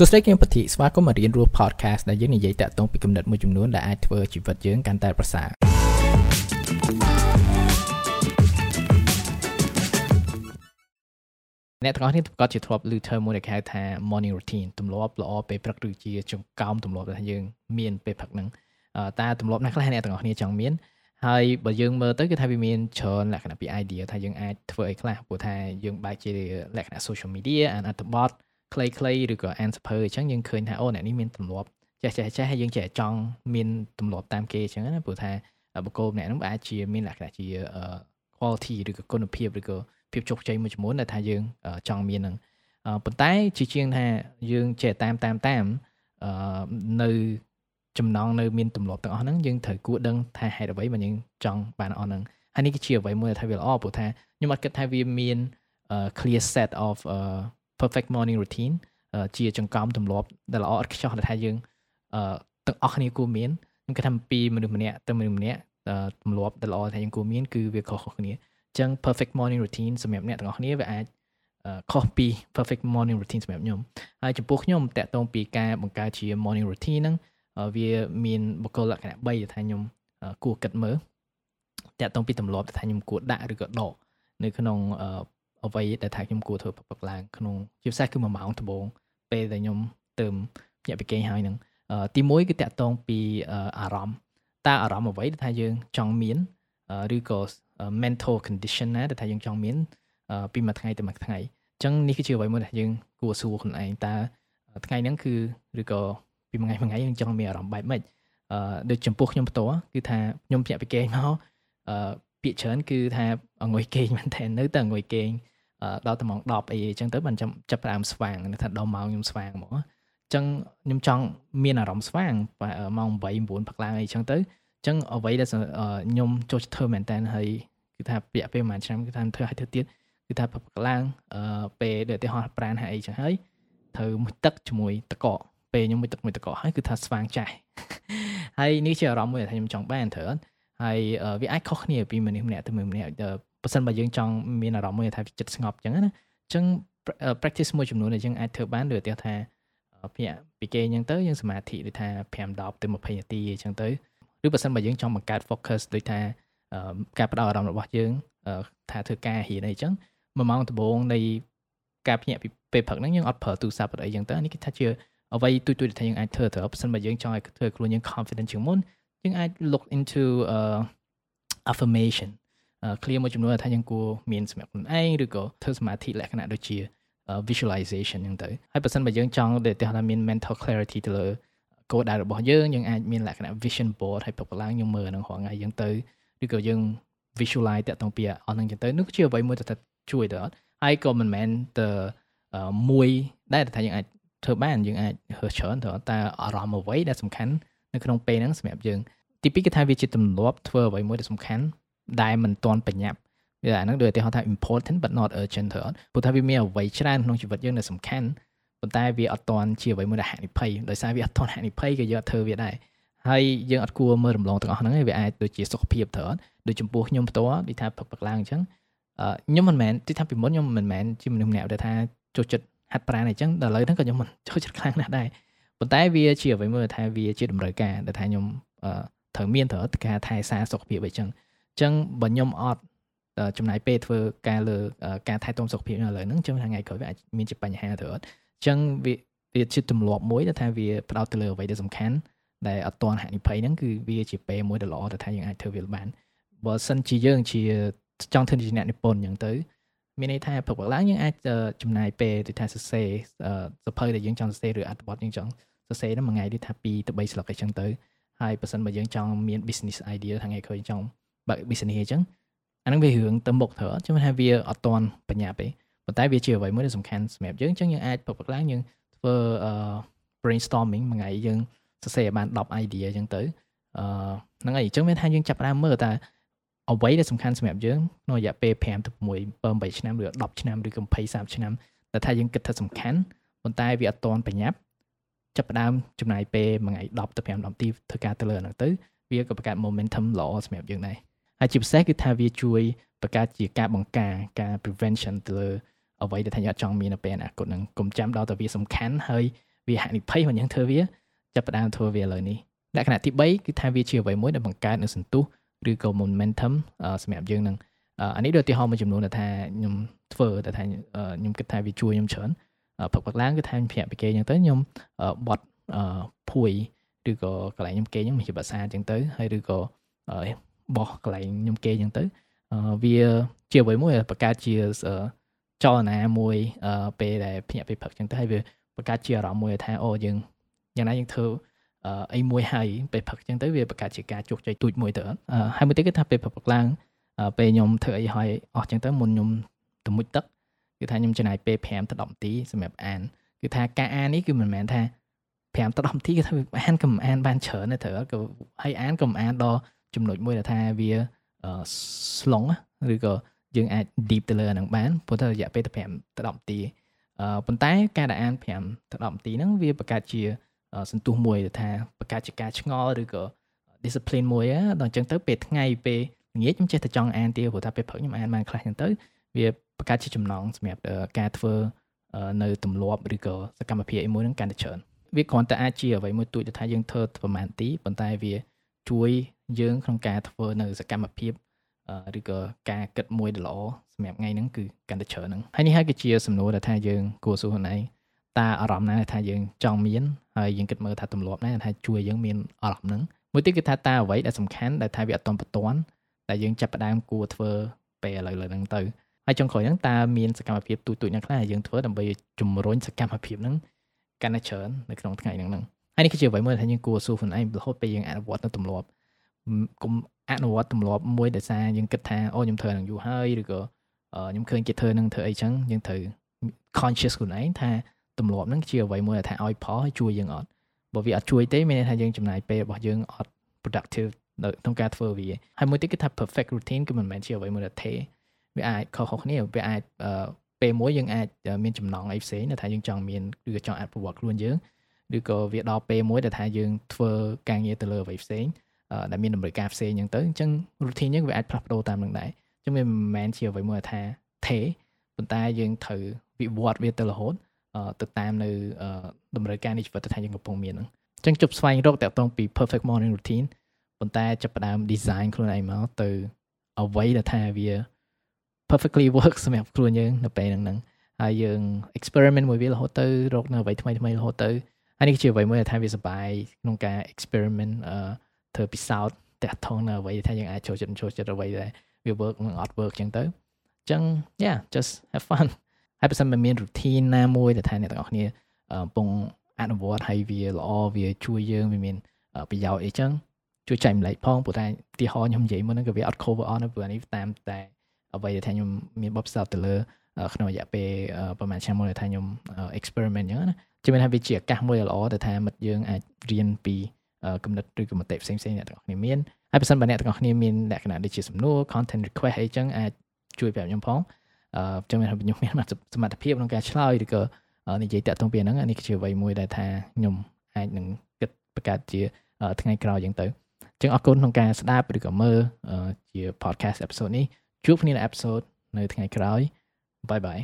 សួស្តីគឹមពធីស្វាគមន៍មករៀនរស់ podcast ដែលយើងនិយាយតាក់ទងពីគំនិតមួយចំនួនដែលអាចធ្វើជីវិតយើងកាន់តែប្រសើរអ្នកទាំងអស់គ្នាប្រកាសជាធ្លាប់ឮ term មួយដែលគេហៅថា morning routine ទម្លាប់ល្អពេលព្រឹកឬជាចង្កោមទម្លាប់ដែលយើងមានពេលព្រឹកហ្នឹងតើទម្លាប់ណាខ្លះអ្នកទាំងអស់គ្នាចង់មានហើយបើយើងមើលទៅគឺថាវាមានច្រើនលក្ខណៈពី idea ថាយើងអាចធ្វើអីខ្លះព្រោះថាយើងបែរជាលក្ខណៈ social media អានអត្ថបទ ខ្លីៗឬក៏អានសភើអញ្ចឹងយើងឃើញថាអូអ្នកនេះមានទម្លាប់ចេះចេះចេះហើយយើងចេះចង់មានទម្លាប់តាមគេអញ្ចឹងណាព្រោះថាបុគ្គលម្នាក់ហ្នឹងអាចជាមានលក្ខណៈជា quality ឬក៏គុណភាពឬក៏ភាពជោគជ័យមួយចំនួនដែលថាយើងចង់មានហ្នឹងប៉ុន្តែជាជាងថាយើងចេះតាមតាមតាមនៅចំណងនៅមានទម្លាប់ទាំងអស់ហ្នឹងយើងត្រូវគួរដឹងថាហេតុអ្វីបានយើងចង់បានអស់ហ្នឹងហើយនេះគឺជាអ្វីមួយដែលថាវាល្អព្រោះថាខ្ញុំអត់គិតថាវាមាន clear set of uh, perfect morning routine ជាចង្កំទម្លាប់ដែលល្អឥតខ្ចោះដែលថាយើងទាំងអស់គ្នាគួរមានខ្ញុំគិតថាពីមនុស្សម្នាក់ទៅមនុស្សម្នាក់ទម្លាប់ដែលល្អថាយើងគួរមានគឺវាខុសៗគ្នាអញ្ចឹង perfect morning routine សម្រាប់អ្នកទាំងអស់គ្នាវាអាចខុសពី perfect morning routine សម្រាប់ខ្ញុំហើយចំពោះខ្ញុំតកតងពីការបង្កើតជា morning routine ហ្នឹងវាមានបុគ្គលលក្ខណៈ3ដែលថាខ្ញុំគួរគិតមើលតកតងពីទម្លាប់ដែលថាខ្ញុំគួរដាក់ឬក៏ដកនៅក្នុង អ្វីដែលថាខ្ញុំគួរធ្វើប្រពឹកឡើងក្នុងជាពិសេសគឺ1ម៉ោងដំបូងពេលដែលខ្ញុំទៅញាក់ពីគេហើយនឹងទី1គឺតាក់ទងពីអារម្មណ៍តើអារម្មណ៍អ្វីដែលថាយើងចង់មានឬក៏ mental condition ណាដែលថាយើងចង់មានពីមួយថ្ងៃទៅមួយថ្ងៃអញ្ចឹងនេះគឺជាអ្វីមួយដែលយើងគួរសួរខ្លួនឯងតើថ្ងៃហ្នឹងគឺឬក៏ពីមួយថ្ងៃមួយថ្ងៃយើងចង់មានអារម្មណ៍បែបម៉េចអឺដូចចំពោះខ្ញុំផ្ទាល់គឺថាខ្ញុំភ្ញាក់ពីគេមកអឺ ពាក្យច្រើនគឺថាអង្គុយគេងមែនតើនៅតែអង្គុយគេងដល់តែម៉ោង10អីអញ្ចឹងទៅបានចាំចាប់ផ្ដើមស្វាងថាដល់ម៉ោងខ្ញុំស្វាងហ្មងអញ្ចឹងខ្ញុំចង់មានអារម្មណ៍ស្វាងម៉ោង8 9ព្រឹកឡើងអីអញ្ចឹងទៅអញ្ចឹងអ្វីដែលខ្ញុំចូលចិត្តធ្វើមែនតើហើយគឺថាពាក់ពេលប្រហែលឆ្នាំគឺថាធ្វើឲ្យធ្វើទៀតគឺថាព្រឹកឡើងពេលដូចឧទាហរណ៍ប្រានហើយអីចឹងហើយត្រូវមួយទឹកជាមួយតកកពេលខ្ញុំមួយទឹកមួយតកកហើយគឺថាស្វាងចាស់ហើយនេះជាអារម្មណ៍មួយដែលខ្ញុំចង់បានត្រូវ ហើយវាអាចខុសគ្នាពីមនុស្សម្នាក់ទៅមនុស្សម្នាក់បើសិនបើយើងចង់មានអារម្មណ៍មួយថាចិត្តស្ងប់អញ្ចឹងណាអញ្ចឹង practice មួយចំនួនដែលយើងអាចធ្វើបានដូចថាពីពីគេអញ្ចឹងទៅយើងសមាធិដូចថា5 10ទៅ20នាទីអញ្ចឹងទៅឬបើសិនបើយើងចង់បង្កើត focus ដូចថាការផ្ដោតអារម្មណ៍របស់យើងថាធ្វើការរៀនអីអញ្ចឹងមួយម៉ោងដំបូងនៃការភ្ញាក់ពីពេលព្រឹកហ្នឹងយើងអត់ប្រើទូរស័ព្ទអីអញ្ចឹងទៅនេះគេថាជាអ្វីទូចៗដែលយើងអាចធ្វើទៅបើសិនបើយើងចង់ឲ្យធ្វើខ្លួនយើង confident ជាងមុន យើងអាច look into uh, affirmation clear មួយចំនួនថាយើងគួរមានសម្រាប់ខ្លួនឯងឬក៏ធ្វើសមាធិលក្ខណៈដូចជា visualization ហ្នឹងទៅហើយបើសិនបើយើងចង់ដែលថាមាន mental clarity ទៅលើគោលដៅរបស់យើងយើងអាចមានលក្ខណៈ vision board ហើយប្រកបឡើងយើងមើលហ្នឹងរាល់ថ្ងៃយើងទៅឬក៏យើង visualize តាក់ទងពីអស់ហ្នឹងចឹងទៅនោះគឺជាអ្វីមួយដែលជួយទៅអត់ហើយក៏មិនមែនទៅមួយដែលថាយើងអាចធ្វើបានយើងអាចរើសច្រើនទៅតែអារម្មណ៍អ្វីដែលសំខាន់ នៅក្នុងពេលហ្នឹងសម្រាប់យើងទីពីរគឺថាវាជាទម្លាប់ធ្វើអ្វីមួយដែលសំខាន់ដែលមិនទាន់បញ្ញាប់វាអាហ្នឹងដូចឧទាហរណ៍ថា important but not urgent ទៅអត់ព្រោះថាវាមានអ្វីច្រើនក្នុងជីវិតយើងដែលសំខាន់ប៉ុន្តែវាអត់ទាន់ជាអ្វីមួយដែលហានិភ័យដោយសារវាអត់ទាន់ហានិភ័យក៏យើងអត់ធ្វើវាដែរហើយយើងអត់គួរមើលរំលងទាំងអស់ហ្នឹងឯងវាអាចដូចជាសុខភាពទៅអត់ដូចចំពោះខ្ញុំផ្ទាល់ដូចថាផឹកផឹកឡើងអញ្ចឹងខ្ញុំមិនមែនទីថាពីមុនខ្ញុំមិនមែនជាមនុស្សម្នាក់ដែលថាចូលចិត្តហាត់ប្រាណអញ្ចឹងដល់ឥឡូវហ្នឹងក៏ខ្ញុំមិនចូលចិត្តខ្លាំងណាស់ដែរ ប៉ុន្តែវាជាអ្វីមួយថាវាជាតម្រូវការដែលថាខ្ញុំត្រូវមានត្រូវការថែសារសុខភាពអីចឹងអញ្ចឹងបើខ្ញុំអត់ចំណាយពេលធ្វើការលើការថែទាំសុខភាពនៅលើហ្នឹងអញ្ចឹងថ្ងៃក្រោយវាអាចមានជាបញ្ហាទៅអត់អញ្ចឹងវាវាជាទម្លាប់មួយដែលថាវាផ្ដោតទៅលើអ្វីដែលសំខាន់ដែលអត់ទាន់ហានិភ័យហ្នឹងគឺវាជាពេលមួយដែលល្អដែលថាយើងអាចធ្វើវាបានបើសិនជាយើងជាចង់ធ្វើជាអ្នកនិពន្ធអញ្ចឹងទៅមានន័យថាព្រឹកព្រឹកឡើងយើងអាចចំណាយពេលដូចថាសរសេរសភៅដែលយើងចង់សរសេរឬអត្ថបទយើងចង់ សរសេរហ្នឹងមួយថ្ងៃដូចថា2ទៅ3ស្លឹកអីចឹងទៅហើយបើសិនបើយើងចង់មាន business idea ថ្ងៃក្រោយចង់បើក business អញ្ចឹងអានឹងវារឿងទៅមុខទៅអត់ខ្ញុំថាវាអត់តន់បញ្ញាទេប៉ុន្តែវាជាអ្វីមួយដែលសំខាន់សម្រាប់យើងអញ្ចឹងយើងអាចប្រកបឡើងយើងធ្វើ brainstorming មួយថ្ងៃយើងសរសេរឲ្យបាន10 idea អញ្ចឹងទៅអឺហ្នឹងហើយអញ្ចឹងមានថាយើងចាប់ផ្ដើមមើលតើអ្វីដែលសំខាន់សម្រាប់យើងក្នុងរយៈពេល5ទៅ6 7 8ឆ្នាំឬ10ឆ្នាំឬក៏20 30ឆ្នាំដែលថាយើងគិតថាសំខាន់ប៉ុន្តែវាអត់តន់បញ្ញាប់ ចាប់ផ្ដើមចំណាយពេលមួយថ្ងៃ10ទៅ5 10នាទីធ្វើការទៅលើហ្នឹងទៅវាក៏បង្កើត momentum ល្អសម្រាប់យើងដែរហើយជាពិសេសគឺថាវាជួយបង្កើតជាការបង្ការការ prevention ទៅលើអ្វីដែលថាយើងអត់ចង់មាននៅពេលអនាគតហ្នឹងកុំចាំដល់តែវាសំខាន់ហើយវាហានិភ័យមិនយើងធ្វើវាចាប់ផ្ដើមធ្វើវាលើនេះលក្ខណៈទី3គឺថាវាជាអ្វីមួយដែលបង្កើតនូវសន្ទុះឬក៏ momentum សម្រាប់យើងនឹងអានេះដូចឧទាហរណ៍មួយចំនួនដែលថាខ្ញុំធ្វើដែលថាខ្ញុំគិតថាវាជួយខ្ញុំច្រើន ផឹកផឹកឡើងគឺថាខ្ញុំប្រាក់ពីគេអញ្ចឹងទៅខ្ញុំបត់ភួយឬក៏កន្លែងខ្ញុំគេអញ្ចឹងមានជាភាសាអញ្ចឹងទៅហើយឬក៏បោះកន្លែងខ្ញុំគេអញ្ចឹងទៅវាជាអ្វីមួយបង្កើតជាចលនាមួយពេលដែលភ្ញាក់ពេលផឹកអញ្ចឹងទៅហើយវាបង្កើតជាអារម្មណ៍មួយថាអូយើងយ៉ាងណាយើងធ្វើអីមួយហើយពេលផឹកអញ្ចឹងទៅវាបង្កើតជាការជោគជ័យទូចមួយទៅហើយមួយទៀតគឺថាពេលផឹកឡើងពេលខ្ញុំធ្វើអីហើយអស់អញ្ចឹងទៅមុនខ្ញុំទៅមុជទឹក គឺថាខ្ញុំចំណាយពេល5ទៅ10នាទីសម្រាប់អានគឺថាការអាននេះគឺមិនមែនថា5ទៅ10នាទីគឺថាអានកុំអានបានច្រើនទេត្រូវក៏ហើយអានកុំអានដល់ចំណុចមួយដែលថាវាស្លងឬក៏យើងអាច deep ទៅលើអានឹងបានព្រោះតែរយៈពេលតែ5ទៅ10នាទីអឺប៉ុន្តែការដែលអាន5ទៅ10នាទីហ្នឹងវាបង្កើតជាសន្ទុះមួយថាបង្កើតជាការឆ្ងល់ឬក៏ discipline មួយដល់អញ្ចឹងទៅពេលថ្ងៃពេលល្ងាចខ្ញុំចេះតែចង់អានទៀតព្រោះថាពេលព្រឹកខ្ញុំអានបានខ្លះអញ្ចឹងទៅ វាបង្កើតជាចំណងសម្រាប់ការធ្វើនៅទម្លាប់ឬក៏សកម្មភាពអីមួយហ្នឹងកាន់តែច្រើនវាគ្រាន់តែអាចជាអ្វីមួយទូចទៅថាយើងធ្វើប្រហែលទីប៉ុន្តែវាជួយយើងក្នុងការធ្វើនៅសកម្មភាពឬក៏ការគិតមួយដ៏ល្អសម្រាប់ថ្ងៃហ្នឹងគឺកាន់តែច្រើនហ្នឹងហើយនេះហើយគឺជាសំណួរដែលថាយើងគួរសួរខ្លួនឯងតើអារម្មណ៍ណាថាយើងចង់មានហើយយើងគិតមើលថាទម្លាប់ណាថាជួយយើងមានអារម្មណ៍ហ្នឹងមួយទៀតគឺថាតើអ្វីដែលសំខាន់ដែលថាវាអត់តន់បតន់ដែលយើងចាប់ផ្ដើមគួរធ្វើពេលឥឡូវហ្នឹងទៅ ហើយចុងក្រោយហ្នឹងតើមានសកម្មភាពទូចៗណាខ្លះយើងធ្វើដើម្បីជំរុញសកម្មភាពហ្នឹងកាន់តែច្រើននៅក្នុងថ្ងៃហ្នឹងហើយនេះគឺជាអ្វីមួយដែលយើងគួរសួរខ្លួនឯងរហូតពេលយើងអនុវត្តនៅទម្លាប់កុំអនុវត្តទម្លាប់មួយដែលសារយើងគិតថាអូខ្ញុំធ្វើនឹងយូរហើយឬក៏ខ្ញុំឃើញគេធ្វើនឹងធ្វើអីចឹងយើងត្រូវ conscious ខ្លួនឯងថាទម្លាប់ហ្នឹងជាអ្វីមួយដែលថាឲ្យផលហើយជួយយើងអត់បើវាអត់ជួយទេមានន័យថាយើងចំណាយពេលរបស់យើងអត់ productive នៅក្នុងការធ្វើវាហើយមួយទៀតគឺថា perfect routine គឺមិនមែនជាអ្វីមួយដែលទេ វាអាចខុសៗគ្នាវាអាចពេលមួយយើងអាចមានចំណងអីផ្សេងដែលថាយើងចង់មានឬក៏ចង់អភិវឌ្ឍខ្លួនយើងឬក៏វាដល់ពេលមួយដែលថាយើងធ្វើការងារទៅលើអ្វីផ្សេងដែលមានតម្រូវការផ្សេងអញ្ចឹងទៅអញ្ចឹង routine យើងវាអាចផ្លាស់ប្ដូរតាមនឹងដែរអញ្ចឹងវាមិនមែនជាអ្វីមួយថាទេប៉ុន្តែយើងត្រូវវិវត្តវាទៅរហូតទៅតាមនៅតម្រូវការនៃជីវិតថាយើងកំពុងមានហ្នឹងអញ្ចឹងជប់ស្វែងរកតាក់ទងពី perfect morning routine ប៉ុន្តែចាប់ផ្ដើម design ខ្លួនឯងមកទៅអ្វីដែលថាវា perfectly work សម្រាប់ខ្លួនយើងនៅពេលហ្នឹងហ្នឹងហើយយើង experiment មួយវារហូតទៅរកនៅអ្វីថ្មីថ្មីរហូតទៅហើយនេះជាអ្វីមួយដែលថាវាសប្បាយក្នុងការ experiment អឺធ្វើពិសោធន៍តាក់ទងនៅអ្វីថាយើងអាចចូលចិត្តចូលចិត្តអ្វីដែលវា work និងអត់ work ចឹងទៅអញ្ចឹង yeah just have fun ហើយបើសិនមិនមាន routine ណាមួយដែលថាអ្នកទាំងអស់គ្នាកំពុងអនុវត្តហើយវាល្អវាជួយយើងវាមានប្រយោជន៍អីចឹងជួយចែកម្លែកផងព្រោះតែឧទាហរណ៍ខ្ញុំនិយាយមុនហ្នឹងក៏វាអត់ cover on ព្រោះនេះតាមតែ អ្វីដែលថាខ្ញុំមានបបផ្សោតទៅលើក្នុងរយៈពេលប្រហែលឆ្នាំមុនដែលថាខ្ញុំ experiment អញ្ចឹងណាជំនឿថាវាជាឱកាសមួយដ៏ល្អដែលថាមិត្តយើងអាចរៀនពីគំនិតឬក៏មតិផ្សេងៗអ្នកទាំងអស់គ្នាមានហើយបើសិនបើអ្នកទាំងអស់គ្នាមានលក្ខណៈដូចជាសំណួរ content request អីចឹងអាចជួយប្រាប់ខ្ញុំផងអឺចឹងមានខ្ញុំមានសមត្ថភាពក្នុងការឆ្លើយឬក៏និយាយតាក់ទងពីហ្នឹងនេះគឺជាអ្វីមួយដែលថាខ្ញុំអាចនឹងគិតបង្កើតជាថ្ងៃក្រោយចឹងទៅចឹងអរគុណក្នុងការស្ដាប់ឬក៏មើលជា podcast episode នេះ ជួបគ្នានៅ episode នៅថ្ងៃក្រោយបាយបាយ